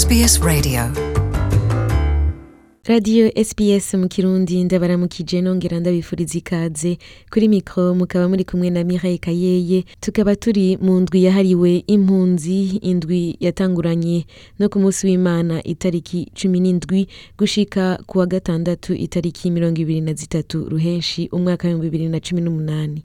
SBS Radio. Radiyo sps mu kirundi ndabaramukije nongera ndabifuriza ikaze kuri mikoro mukaba muri kumwe na mihaye kayeye. Tukaba turi mu ndwi yahariwe impunzi indwi yatanguranye no ku munsi w'imana itariki cumi n'indwi gushika ku wa gatandatu itariki mirongo ibiri na zitatu ruhenshi umwaka w'ibihumbi bibiri na cumi n'umunani.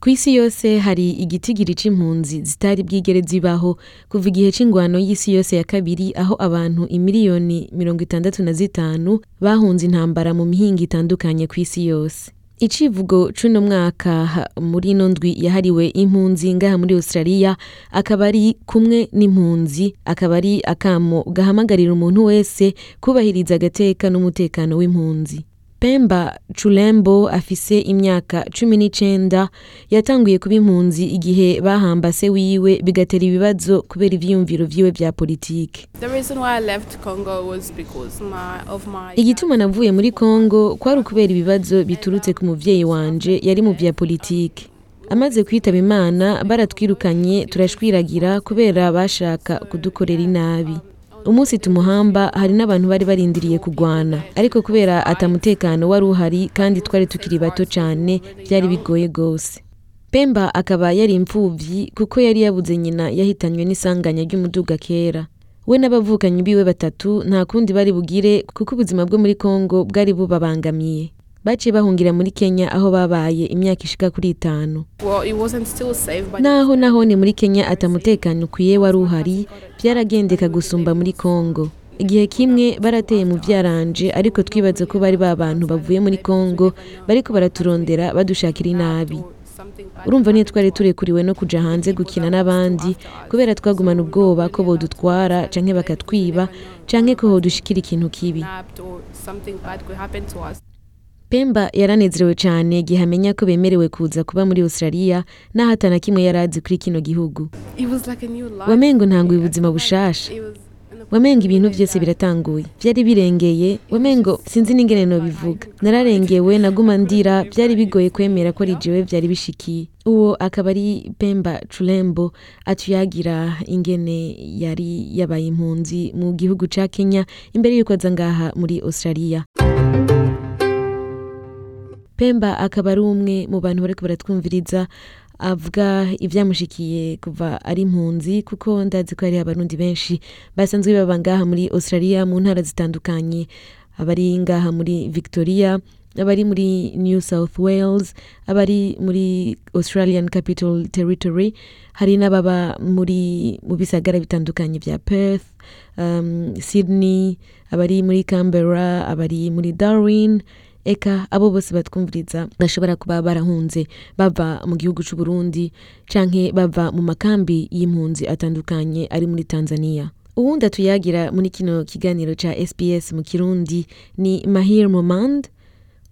Ku isi yose hari igitigiri c'impunzi zitari bwigere zibaho kuva igihe c'ingwano y'isi yose ya kabiri aho abantu imiliyoni mirongo itandatu na zitanu bahunze intambara mu mihinga itandukanye ku isi yose. Icivugo c'uno mwaka muri ino ndwi yahariwe impunzi ngaha muri australia akaba ari kumwe n'impunzi akaba ari akamo gahamagarira umuntu wese kubahiriza agateka n'umutekano w'impunzi. Pemba Chulembo afise imyaka cumi n'icenda yatanguye kuba impunzi igihe bahamba se wiwe bigatera ibibazo kubera ivyiyumviro vyiwe vya politike igituma navuye muri Kongo kwari ukubera ibibazo biturutse ku muvyeyi wanje yari mu vya politike amaze kwitaba imana baratwirukanye turashwiragira kubera bashaka kudukorera inabi. Umunsi tumuhamba hari n'abantu bari barindiriye kugwana. Ariko kubera atamutekano wari uhari kandi twari tukiri bato cyane byari bigoye rwose pemba akaba yari imfuvyi kuko yari yabuze nyina yahitanywe n'isanganya ry'umuduga kera. We n'abavukanyi biwe batatu nta kundi bari bugire kuko ubuzima bwo muri kongo bwari bubabangamiye. Baciye bahungira muri kenya aho babaye imyaka ishika kuri itanu. Naho naho ni muri kenya atamutekano ukwiye wari uhari byaragendeka gusumba muri kongo. Igihe kimwe barateye mu vyaranje ariko twibaza ko bari ba bantu bavuye muri kongo bariko baraturondera badushakira inabi. Urumva niyo twari turekuriwe no kuja hanze gukina n'abandi kubera twagumana ubwoba ko bodutwara canke bakatwiba canke ko hodushikira ikintu kibi. Pemba yaranezerewe cyane igihe amenya ko bemerewe kuza kuba muri australia naho atana kimwe yari azi kuri kino gihugu. Wamengo ntanguye ubuzima bushasha. Wamengo ibintu byose biratanguye. Byari birengeye. Wamengo sinzi n'ingene nobivuga. Nararengewe naguma ndira. Byari bigoye kwemera ko ari jewe byari bishikiye. Uwo akaba ari pemba culembo atuyagira ingene yari yabaye impunzi mu gihugu ca kenya imbere y'uko aza ngaha muri australia. Pemba akaba ari umwe mu bantu bariko baratwumviriza avuga ivyamushikiye kuva ari impunzi kuko ndazi ko hari abarundi benshi basanzwe baba ngaha muri australia mu ntara zitandukanye. Abari ngaha muri victoria abari muri new south wales abari muri australian capital territory hari n'ababa muri mu bisagara bitandukanye vya perth um, sydney abari muri canberra abari muri darwin eka abo bose batwumviriza bashobora kuba barahunze bava mu gihugu c'u Burundi canke bava mu makambi y'impunzi atandukanye ari muri Tanzania. Uwundi atuyagira muri kino kiganiro ca SBS mu Kirundi ni Mahir Momand.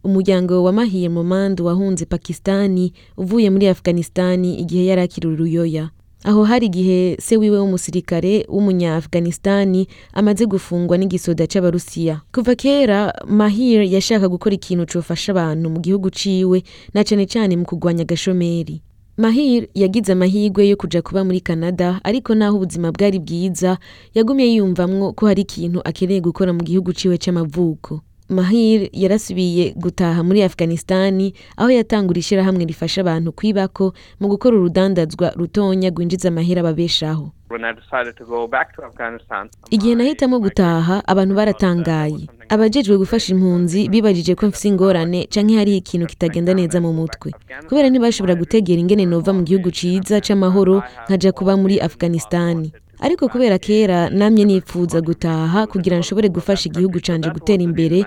Umuryango wa Mahir Momand wahunze Pakistani uvuye muri Afghanistani igihe yari akiri uruyoya. Aho hari igihe se wiwe w'umusirikare w'umunya-afghanistani amaze gufungwa n'igisoda c'abarusiya. Kuva kera mahir yashaka gukora ikintu cofasha abantu mu gihugu ciwe na cane cane mu kugwanya agashomeri. Mahir yagize amahirwe yo kuja kuba muri canada ariko naho ubuzima bwari bwiza yagumye yiyumvamwo ko hari ikintu akeneye gukora mu gihugu ciwe c'amavuko. Mahir yarasubiye gutaha muri afghanistani aho yatangura ishirahamwe rifasha abantu kwibako mu gukora urudandazwa rutonya rwinjiza amahera babeshaho when I decided to go back to Afghanistan. igihe nahitamo gutaha abantu baratangaye. abajejwe gufasha impunzi bibajije ko mfise ingorane canke hariho ikintu kitagenda neza mu mutwe. Kubera ntibashobora gutegera ingene nova mu gihugu ciza c'amahoro nkaja kuba muri afghanistani ariko kubera kera namye nipfuza gutaha kugira nshobore gufasha igihugu canje gutera imbere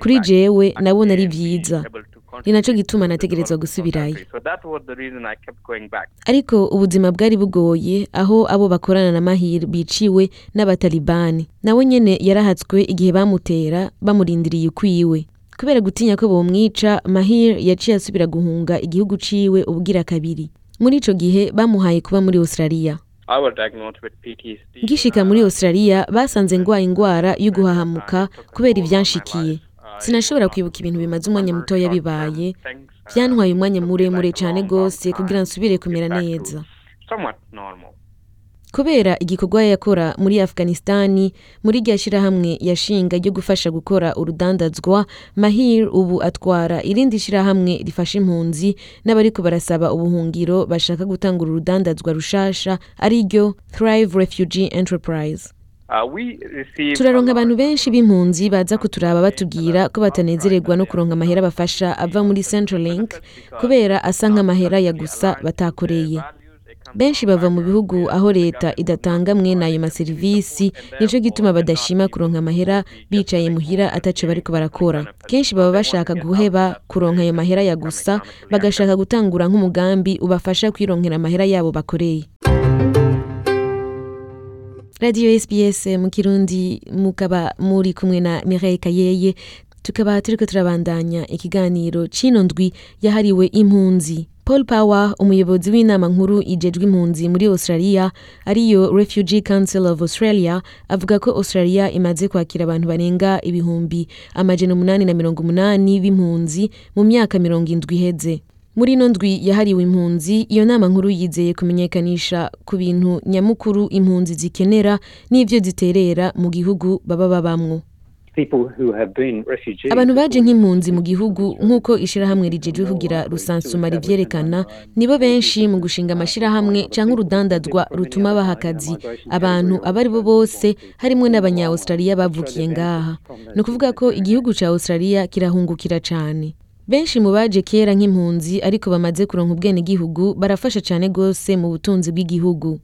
kuri jewe nabona ari vyiza. Ni naco gituma nategerezwa gusubirayo. Ariko ubuzima bwari bugoye aho abo bakorana na mahir biciwe n'abatalibani. Nawe nyene yarahatswe igihe bamutera bamurindiriye ukwiwe. Kubera gutinya ko bomwica mahir yaciye asubira guhunga igihugu ciwe ubugira kabiri. Muri ico gihe bamuhaye kuba muri australia. Ngishika muri australia basanze ngwaye ingwara y'uguhahamuka kubera ivyanshikiye sinashobora kwibuka ibintu bimaze umwanya mutoya bibaye. Byantwaye umwanya muremure cyane rwose kugira nsubire kumera neza. Kubera igikorwa yakora muri afghanistani muri rya shyirahamwe yashinga ryo gufasha gukora urudandazwa mahir ubu atwara irindi shyirahamwe rifasha impunzi n'abariko barasaba ubuhungiro bashaka gutangura urudandazwa rushasha ari ryo thrive refugee enterprise. Uh, turaronka abantu benshi b'impunzi baza kuturaba batubwira ko batanezererwa no kuronka amahera bafasha ava muri centralink kubera asa nk'amahera ya gusa batakoreye. Benshi bava mu bihugu aho leta idatanga mwene ayo maserivisi nico gituma badashima kuronka amahera bicaye muhira ataco bariko barakora. Kenshi baba bashaka guheba kuronka ayo mahera ya gusa bagashaka gutangura nk'umugambi ubafasha kwironkera amahera yabo bakoreye. Radiyo sbs mu kirundi mukaba muri kumwe na mireille kayeye tukaba turiko turabandanya ikiganiro c'ino ndwi yahariwe impunzi. Paul power umuyobozi w'inama nkuru ijejwe impunzi muri australia ariyo refugee council of australia avuga ko australia imaze kwakira abantu barenga ibihumbi amajana umunani na mirongo umunani b'impunzi mu myaka mirongo indwi iheze. Muri ino ndwi yahariwe impunzi iyo nama nkuru yizeye kumenyekanisha ku bintu nyamukuru impunzi zikenera n'ivyo ziterera mu gihugu baba babamwo. Abantu baje nk'impunzi mu gihugu nk'uko ishirahamwe rijejwe kugira rusansuma rivyerekana nibo benshi mu gushinga amashirahamwe canke urudandazwa rutuma baha akazi. Abantu abo ari bo bose harimwo n'abanya-australia bavukiye ngaha. Ni ukuvuga ko igihugu ca australia kirahungukira cane. Benshi mu baje kera nk'impunzi ariko bamaze kuronka ubwenegihugu barafasha cane gose mu butunzi bw'igihugu.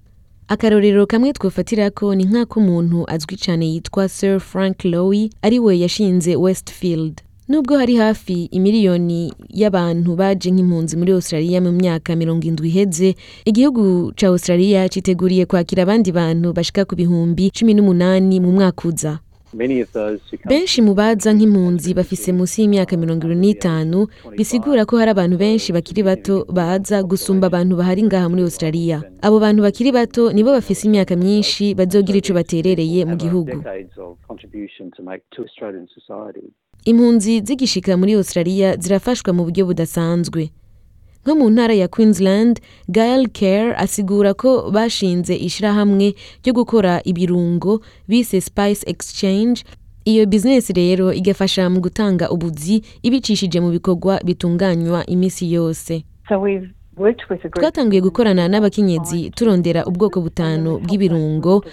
Akarorero kamwe twofatirako ni nk'ak'umuntu azwi cane yitwa sir frank lowy ari we yashinze westfield. Nubwo hari hafi imiliyoni y'abantu baje nk'impunzi muri australia mu myaka mirongo indwi iheze igihugu ca australia citeguriye kwakira abandi bantu bashika ku bihumbi cumi n'umunani mu mwaka uza. Benshi mu baza nk'impunzi bafise munsi y'imyaka mirongo ibiri n'itanu bisigura ko hari abantu benshi bakiri bato baza gusumba abantu bahari ngaha muri australia. Abo bantu bakiri bato nibo bafise imyaka myinshi bazogira ico baterereye mu gihugu. Impunzi zigishika muri australia zirafashwa mu buryo budasanzwe. Nko mu ntara ya queensland gael care asigura ko bashinze ishirahamwe ryo gukora ibirungo bise spice exchange. Iyo bizinesi rero igafasha mu gutanga ubuzi ibicishije mu bikorwa bitunganywa imisi yose. So we've twatanguye gukorana n'abakenyezi turondera ubwoko butanu bw'ibirungo.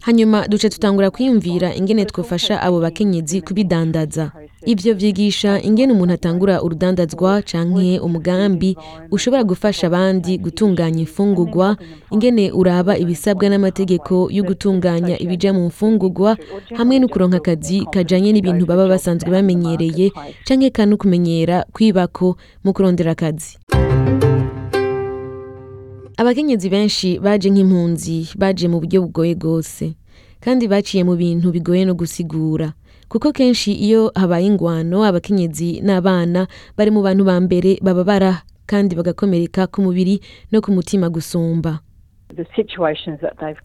hanyuma duce tutangura kwiyumvira ingene twafasha abo bakenyezi kubidandaza. ivyo vyigisha ingene umuntu atangura urudandazwa canke umugambi ushobora gufasha abandi gutunganya imfungurwa ingene uraba ibisabwa n'amategeko yo gutunganya ibija mu mfungurwa hamwe no kuronka akazi kajanye n'ibintu baba basanzwe bamenyereye canke kanu kumenyera kwibako mu kurondera akazi. Abakenyezi benshi baje nk'impunzi baje mu buryo bugoye rwose. Kandi baciye mu bintu bigoye no gusigura. Kuko kenshi iyo habaye ingwano abakenyezi n'abana bari mu bantu ba mbere bababara kandi bagakomereka ku mubiri no ku mutima gusumba.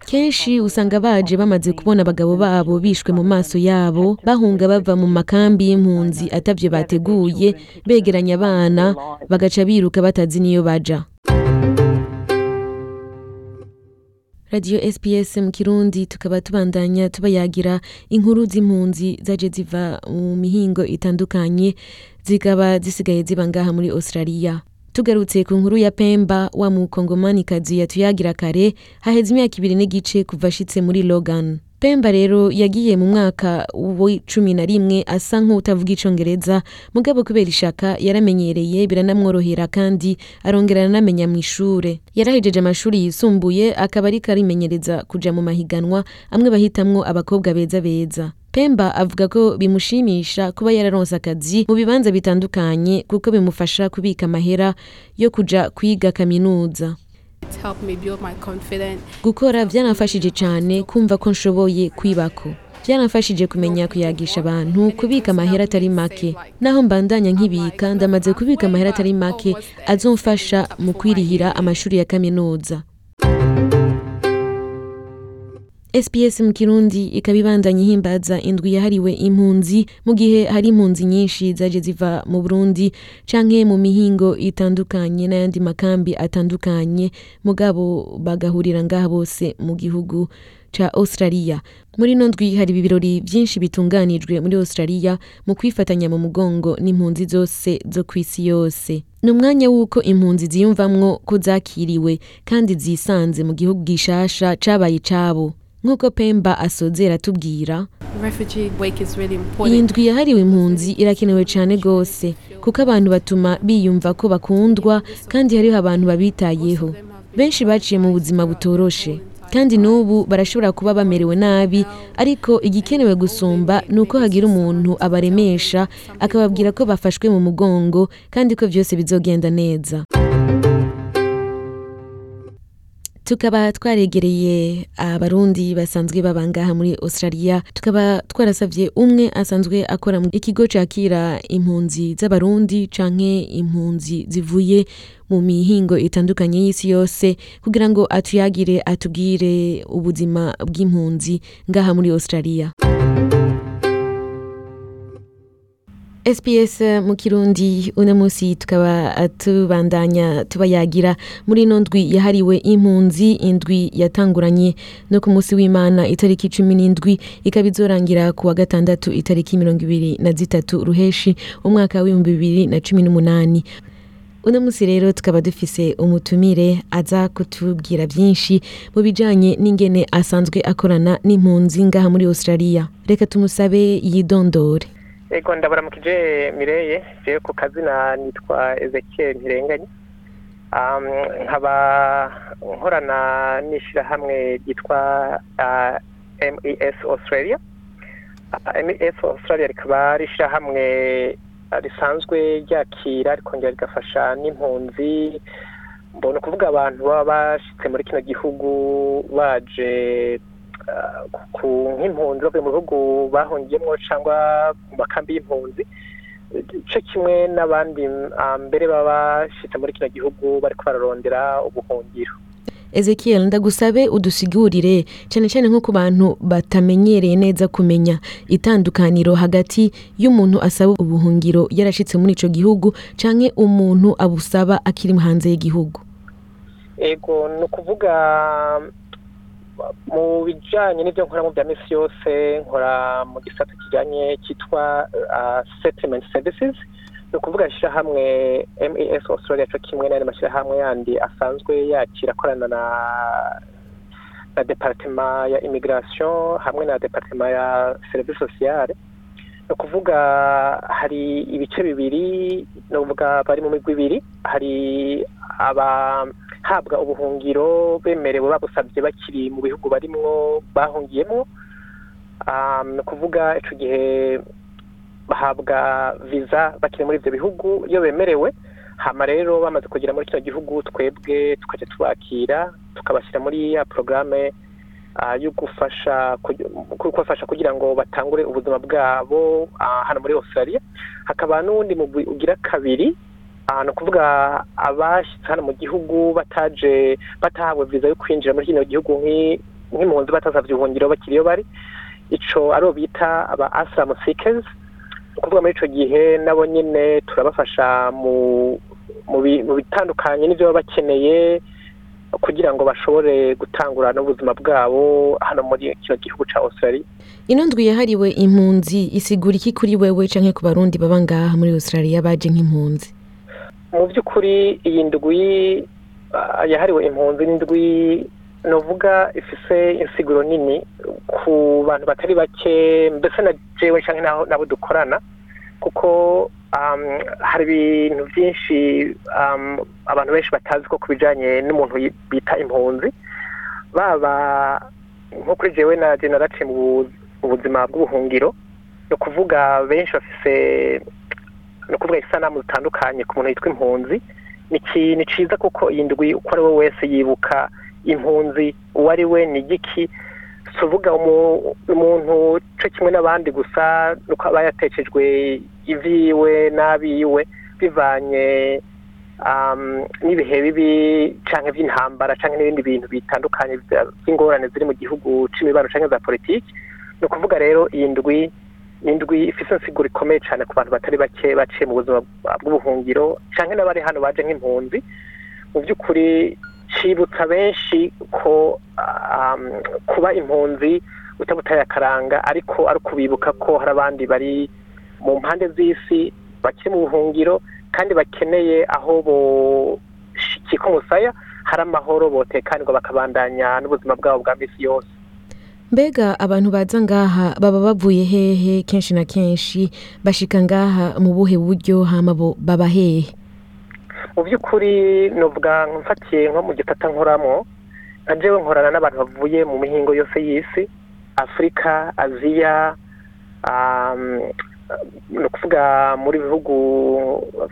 Kenshi usanga baje bamaze kubona abagabo babo bishwe mu maso yabo bahunga bava mu makambi y'impunzi atavyo bateguye begeranya abana bagaca biruka batazi niyo baja. Radiyo sps kirundi tukaba tubandanya tubayagira inkuru z'impunzi zaje ziva mu mihingo itandukanye zikaba zisigaye ziba ngaha muri australia. Tugarutse ku nkuru ya pemba wa mukongomanikazi yatuyagira kare haheze imyaka ibiri n'igice kuva ashitse muri logan. Pemba rero yagiye mu mwaka w'icumi na rimwe asa nk'utavuga icongereza. Mugabo kubera ishaka yaramenyereye biranamworohera kandi arongera aranamenya mu ishure. Yarahejeje amashuri yisumbuye akaba ariko arimenyereza kuja mu mahiganwa amwe bahitamwo abakobwa beza beza. Pemba avuga ko bimushimisha kuba yararonse akazi mu bibanza bitandukanye kuko bimufasha kubika amahera yo kuja kwiga kaminuza. Gukora byanafashije cyane kumva ko nshoboye kwibako. Byanafashije kumenya kuyagisha abantu kubika amahera atari make. Naho mbandanya nkibika ndamaze kubika amahera atari make azomfasha mu kwirihira amashuri ya kaminuza. SPS mu Kirundi ikaba ibandanya ihimbaza indwi yahariwe impunzi mu gihe hari impunzi nyinshi zaje ziva mu Burundi canke mu mihingo itandukanye n'ayandi makambi atandukanye mugabo bagahurira ngaha bose mu gihugu ca Australia. Muri ino ndwi hari ibirori vyinshi bitunganijwe muri Australia mu kwifatanya mu mugongo n'impunzi zose zo kw'isi yose. Ni umwanya w'uko impunzi ziyumvamwo ko zakiriwe kandi zisanze mu gihugu gishasha cabaye icabo. Nk'uko Pemba asozera atubwira, iyi ndwi yahariwe impunzi irakenewe cane gose kuko abantu batuma biyumva ko bakundwa kandi hariho abantu babitayeho. Benshi baciye mu buzima butoroshe kandi n'ubu barashobora kuba bamerewe nabi ariko igikenewe gusumba ni uko hagira umuntu abaremesha akababwira ko bafashwe mu mugongo kandi ko vyose bizogenda neza. Tukaba twaregereye abarundi basanzwe baba ngaha muri australia tukaba twarasavye umwe asanzwe akora mu ikigo cakira impunzi z'abarundi canke impunzi zivuye mu mihingo itandukanye y'isi yose kugira ngo atuyagire atubwire ubuzima bw'impunzi ngaha muri australia. SPS mu Kirundi uno musi tukaba tubandanya tubayagira. Muri ino ndwi yahariwe impunzi indwi yatanguranye. No ku musi w'Imana itariki cumi n'indwi ikaba izorangira ku wa gatandatu itariki mirongo ibiri na zitatu ruheshi umwaka w'ibihumbi bibiri na cumi n'umunani. Uno musi rero tukaba dufise umutumire aza kutubwira vyinshi mu bijanye n'ingene asanzwe akorana n'impunzi ngaha muri Australia. Reka tumusabe yidondore. Ego ndabaramukije Mireye jewe ku kazina nitwa Ezekiel Ntirenganye nkaba nkorana n'ishirahamwe ryitwa uh, MES Australia. Uh, MES Australia rikaba ari ishirahamwe uh, risanzwe ryakira rikongera rigafasha n'impunzi. Mbona ukuvuga abantu baba bashitse muri kino gihugu baje nk'impunzi bavuye mu bihugu bahungiyemo cyangwa mu makambi y'impunzi cyo kimwe n'abandi uh, mbere baba bashitse muri kino gihugu bariko bararondera ubuhungiro. Ezekiel ndagusabe udusigurire cyane cyane nko ku bantu batamenyereye neza kumenya itandukaniro hagati y'umuntu asaba ubuhungiro yarashitse muri ico gihugu canke umuntu abusaba akiri hanze y'igihugu. Ego ni ukuvuga mu bijanye n'ibyo nkora mu bya misi yose nkora mu gisata kijanye cyitwa uh, settlement services ni ukuvuga ishyirahamwe mes australia cyo kimwe n'ayandi mashyirahamwe yandi asanzwe yakira akorana na na departema ya immigration hamwe na departema ya service sociale ni ukuvuga hari ibice bibiri ni ukuvuga bari mu migwi ibiri hari abahabwa ubuhungiro bemerewe babusabye bakiri mu bihugu barimwo bahungiyemo. Ni ukuvuga ico gihe bahabwa viza bakiri muri ivyo bihugu iyo bemerewe hama rero bamaze kugera muri kino gihugu twebwe tukaja tubakira tukabashyira muri ya porogaramu yo gufasha kugira ngo batangure ubuzima bwabo hano muri australia. Hakaba n'uwundi mugwi ugira kabiri ni ukuvuga abashyitse hano mu gihugu bataje batahawe viza yo kwinjira muri kino gihugu nk'i- nk'impunzi batasavye ubuhungiro bakiriyo bari. Ico ari bo bita aba asylum seekers ni ukuvuga muri ico gihe nabo nyene turabafasha mu mu bi- mu bitandukanye n'ivyo baba bakeneye kugira ngo bashobore gutangura n'ubuzima bwabo hano muri kino gihugu ca australia. Ino ndwi yahariwe impunzi isigura iki kuri wewe canke ku barundi baba ngaha muri australia baje nk'impunzi? Mu by'ukuri iyi ndwi ah, yahariwe impunzi. N'indwi novuga ifise insiguro nini ku bantu batari bake mbese na jewe naho nabo dukorana. Kuko hari ibintu byinshi abantu benshi batazi ko ku bijanye n'umuntu bita impunzi. Baba nko kuri jewe na je naraciye mu bu- mu buzima bw'ubuhungiro ni ukuvuga benshi bafise ni ukuvuga isanamu zitandukanye ku muntu yitwa impunzi. Ni ikintu ciza kuko iyi ndwi uko ari we wese yibuka impunzi uwo ari we ni igiki si uvuga umu- umuntu co kimwe n'abandi gusa nuko aba yateshejwe ivyiwe n'abiwe bivanye n'ibihe bibi canke vy'intambara canke n'ibindi bintu bitandukanye vy'ingorane ziri mu gihugu c'imibano canke za politiki. Ni ukuvuga rero iyi ndwi indwi ifise insiguro ikomeye cane ku bantu batari bake baciye mu buzima bw'ubuhungiro canke n'abari hano baje nk'impunzi. Mu by'ukuri cibutsa benshi ko kuba impunzi utabutaye akaranga ariko ari ukubibuka ko hari abandi bari mu mpande z'isi bakiri mu buhungiro kandi bakeneye aho boshikika umusaya hari amahoro botekanirwa bakabandanya n'ubuzima bwabo bwa misi yose. Mbega abantu baza ngaha baba bavuye hehe kenshi na kenshi bashika ngaha mu buhe buryo hama bo baba hehe? Mu by'ukuri nuvuga mfatiye nko mu gitata nkoramo nka jewe nkorana n'abantu bavuye mu mihingo yose y'isi afurika aziya ni ukuvuga muri bihugu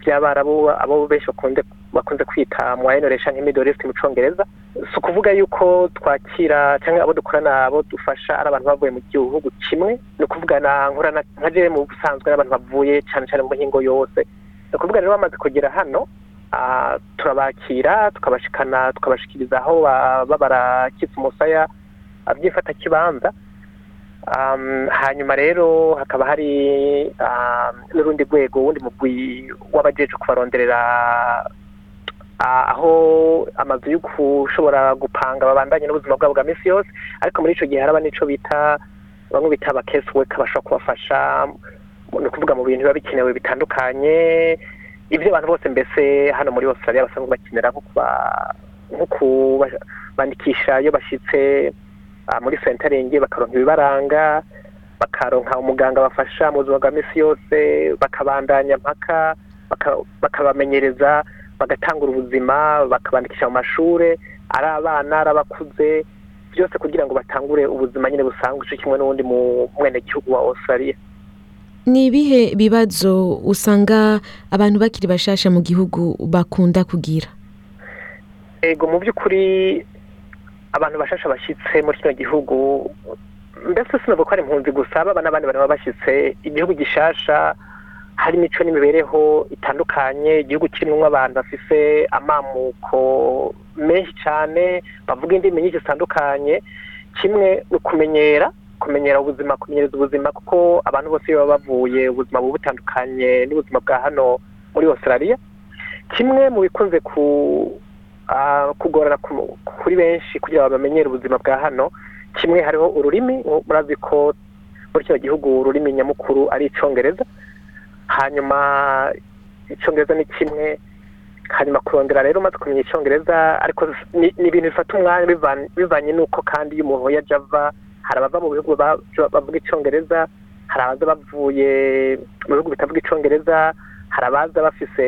by'abarabu abo benshi bakunze bakunze kwita mwayeneresha nk'imidorisiti mu congereza si ukuvuga yuko twakira cyangwa abo dukorana abo dufasha ari abantu bavuye mu gihugu kimwe ni ukuvuga na nkorana nka jewe mu busanzwe n'abantu bavuye cyane cyane mu mihingo yose. Ni ukuvuga rero bamaze kugera hano turabakira tukabashikana tukabashikiriza aho baba barakitse umusaya by'ifatakibanza um, hanyuma rero hakaba hari n'urundi rwego wundi mugwi w'abajeje kubaronderera aho amazu yo gushobora gupanga babandanye n'ubuzima bwabo bwa misi yose. Ariko muri ico gihe haraba n'ico bita bamwe bita aba case worker bashobora kubafasha ni ukuvuga mu bintu biba bikenewe bitandukanye. Ibyo abantu bose mbese hano muri australia basanzwe bakenera nko kuba nko kubandikisha iyo bashyitse ah, muri centering bakaronka ibibaranga bakaronka umuganga bafasha mu buzima bwa misi yose bakabandanya mpaka baka- bakabamenyereza bagatangura ubuzima bakabandikisha mu mashure ari abana ari abakuze byose kugira ngo batangure ubuzima nyine busanzwe kimwe n'uwundi mu mwenegihugu wa australia. Ni ibihe bibazo usanga abantu bakiri bashasha mu gihugu bakunda kugira? Ego mu by'ukuri abantu bashasha bashyitse muri kino gihugu mbese sinavuga ko ari impunzi gusa baba n'abandi bantu baba bashyitse igihugu gishasha hari imico n'imibereho itandukanye igihugu kirimo abantu bafise amamuko menshi cyane bavuga indimi nyinshi zitandukanye. Kimwe ni ukumenyera kumenyera ubuzima kumenyereza ubuzima kuko abantu bose baba bavuye ubuzima buba butandukanye n'ubuzima bwa hano muri australia. Kimwe mu bikunze ku kugorana ku- kuri benshi kugira ngo bamenyere ubuzima bwa hano kimwe hariho ururimi murazi ko muri kino gihugu ururimi nyamukuru ari icongereza. Hanyuma icongereza ni kimwe hanyuma kurondera rero umaze kumenya icongereza ariko ni ibintu bifata umwanya bivan- bivanye n'uko kandi iyo umuntu yaje ava hari abava mu bihugu ba- bavuga icongereza hari abaza bavuye mu bihugu bitavuga icongereza hari abaza bafise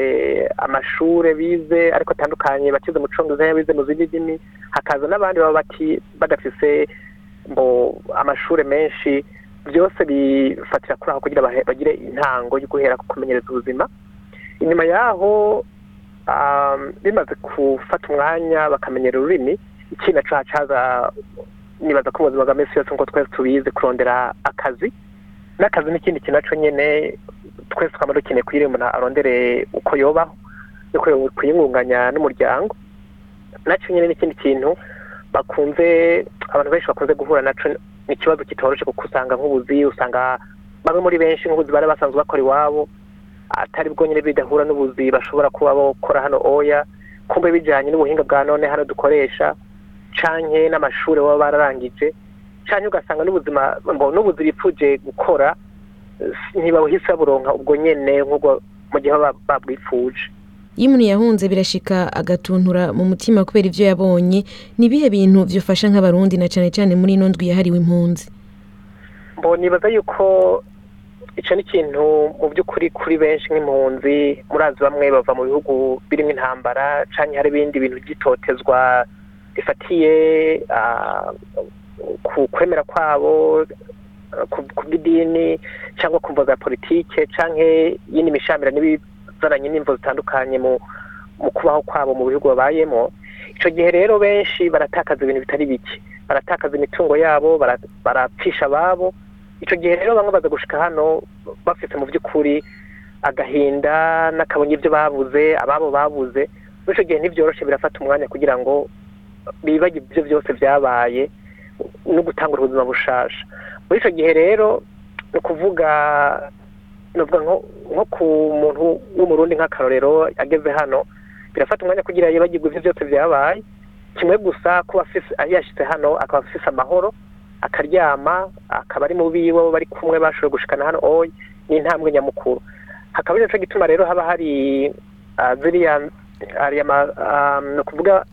amashure bize ariko atandukanye bakize mu congereza bize mu zindi ndimi hakaza n'abandi baba badafise ngo amashure menshi byose bifatira kuri aho kugira bagire intango yo guhera ku kumenyereza ubuzima. Inyuma yaho um, bimaze gufata umwanya bakamenyera ururimi ikindi naco hacaza nibaza ko mu buzima bwa misi yose nk'uko twese tubizi kurondera akazi. N'akazi n'ikindi kintu naco nyene twese twaba dukeneye kugira umuntu arondere uko yobaho no kuyingunganya n'umuryango. Nacyo nyine n'ikindi kintu bakunze abantu benshi bakunze guhura naco ni ikibazo kitoroshe kuko usanga nk'ubuzi usanga bamwe muri benshi nk'ubuzi bari basanzwe bakora iwabo atari bwo nyine bidahura n'ubuzi bashobora kuba bakora hano oya. Kumbe bijyanye n'ubuhinga bwa none hano dukoresha canke n'amashuri baba bararangije canke ugasanga n'ubuzima n'ubuzi bipfuje gukora ntibawuhise baburonka ubwo nyene nk'ubwo mu gihe baba babwipfuje. Iyo umuntu yahunze birashika agatuntura mu mutima kubera ivyo yabonye. Ni ibihe bintu vyofasha nk'abarundi na cane cane muri ino ndwi yahariwe impunzi? Mbo nibaza yuko ico ni ikintu mu by'ukuri kuri benshi nk'impunzi murazi bamwe bava mu bihugu birimo intambara canke hari ibindi bintu by'itotezwa rifatiye ku kwemera kwabo ku bw'idini cyangwa ku mvo za politike canke yindi mishamira n'ibizananye n'imvo zitandukanye mu kubaho kwabo mu bihugu babayemo. Ico gihe rero benshi baratakaza ibintu bitari bike. Baratakaza imitungo yabo bara- barapfisha ababo. Ico gihe rero bamwe baza gushika hano bafise mu by'ukuri agahinda n'akabonye ibyo babuze ababo babuze. Muri icyo gihe ntibyoroshe birafata umwanya kugira ngo bibagirwe ibyo byose byabaye no gutangura ubuzima bushasha. Muri icyo gihe rero ni ukuvuga nko ku muntu w'umurundi nk'akarorero ageze hano birafata umwanya kugira yibagirwe ibyo byose byabaye. Kimwe gusa kuba yashyize hano akaba afise amahoro akaryama akaba ari mu biwe bari kumwe bashoboye gushikana hano. Oyi ni intambwe nyamukuru. Hakaba ari na cyo gituma rero haba hari ah, ziriya ah, ni ukuvuga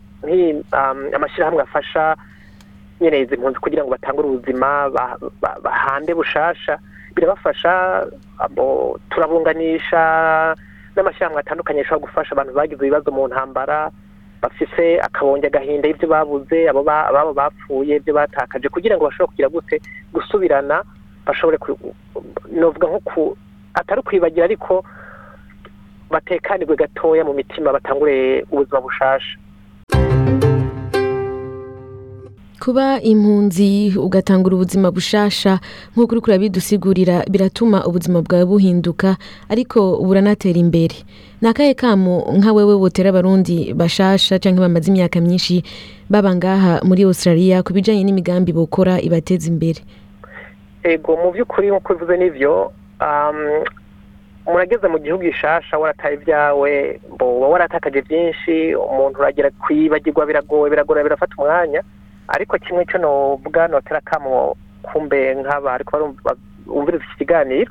ah, amashyirahamwe afasha nyine izi mpunzi kugira ngo batangure ubuzima ba- ba- bahande bushasha. Birabafasha turabunganisha n'amashyirahamwe atandukanye ashobora gufasha abantu bagize ibibazo mu ntambara bafise akabonge agahinda y'ibyo babuze abo ba- ababo bapfuye ibyo batakaje kugira ngo bashobore kugira gute gusubirana bashobore novuga nko ku atari ukwibagira ariko batekanirwe gatoya mu mitima batangure ubuzima bushasha. Kuba impunzi ugatangura ubuzima bushasha. Nk'uko uri kurabidusigurira biratuma ubuzima bwawe buhinduka ariko buranatera imbere. Ni akahe kamo nka wewe wotera abarundi bashasha cyangwa bamaze imyaka myinshi baba ngaha muri australia ku bijyanye n'imigambi bokora ibateza imbere? Ego mu by'ukuri nk'uko bivuze n'ibyo um, murageze mu gihugu gishasha warataye ibyawe bo uba waratakaje byinshi umuntu uragera kwibagirwa biragoye biragora birafata umwanya. Ariko kimwe cyo novuga notera kamo kumbe nk'aba ariko barumva bumviriza iki kiganiro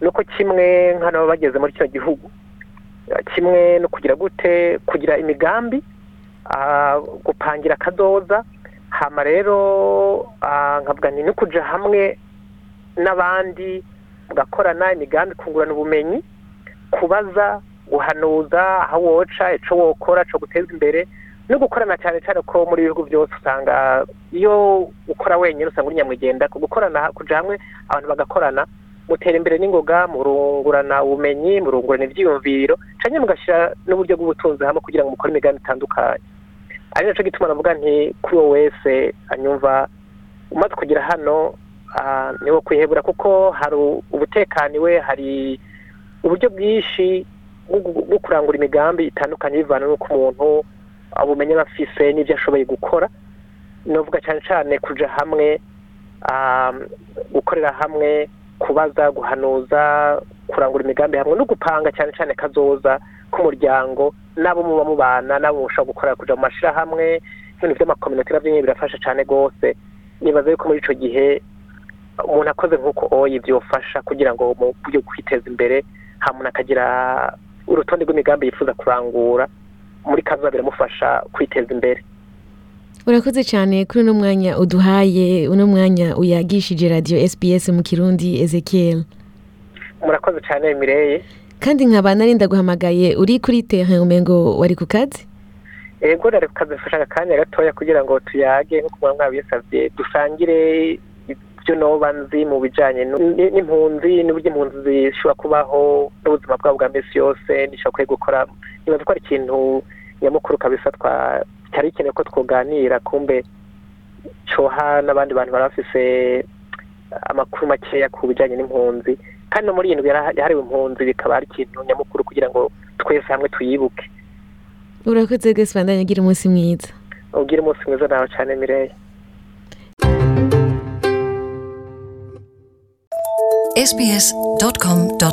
ni uko kimwe nk'ano bageze muri kino gihugu. Kimwe no kugira gute kugira imigambi ah, gupangira akadoza hama rero ah, nkavuga nti no kuja hamwe n'abandi mugakorana imigambi kungurana ubumenyi kubaza guhanuza aho woca ico wokora co guteza imbere no gukorana cyane cyane ko muri ibihugu byose usanga iyo ukora wenyine usanga uri nyamwigenda ku gukorana kuja hamwe abantu bagakorana mutera imbere n'ingoga murungurana ubumenyi murungurana ivyiyumviro canke mugashyira n'uburyo bw'ubutunzi hamwe kugira ngo mukore imigambi itandukanye. Ari naco gituma navuga nti kuri uwo wese anyumva umaze kugera hano ah, niwo kwihebura. Kuko hari ubutekaniwe hari uburyo bwinshi bwo kurangura imigambi itandukanye bivana n'uko umuntu ubumenyi aba afise n'ibyo ashoboye gukora novuga cyane cyane kuja hamwe ah, gukorera hamwe kubaza guhanuza kurangura imigambi hamwe no gupanga cyane cyane kazoza k'umuryango n'abo muba mubana n'abo mushobora gukorera kuja mu mashirahamwe ibintu by'amakominoti navyo nyine birafasha cyane rwose. Nibaza yuko muri ico gihe umuntu akoze nk'uko oyi byofasha kugira ngo mu buryo kwiteza imbere hamuntu akagira urutonde rw'imigambi yifuza kurangura muri kazoza biramufasha kwiteza imbere. Urakoze cyane kuri uno mwanya uduhaye uno mwanya uyagishije radiyo sbs mu kirundi ezekiel. Murakoze cyane mireye. Kandi nkaba nari ndaguhamagaye uri kuri terrain umengo wari ku kazi? Ego rero kazifasha akanya gatoya kugira ngo tuyage nk'uko mwaba mwabisabye dusangire ibyo noba nzi mu ni- n'impunzi n'uburyo impunzi zishobora kubaho n'ubuzima bwabo bwa minsi yose nishobora gukora nibaza ko ari ikintu nyamukuru kabisa twa cyari gikenewe ko twoganira kumbe coha n'abandi bantu bari bafise amakuru makeya ku bijanye n'impunzi. Kandi no muri iyi ndwi yahariwe impunzi bikaba ari ikintu nyamukuru kugira ngo twese hamwe tuyibuke. Urakoze rwose bandanye agira umunsi mwiza. Ubwire umunsi mwiza nawe cyane mireye sbs.com.au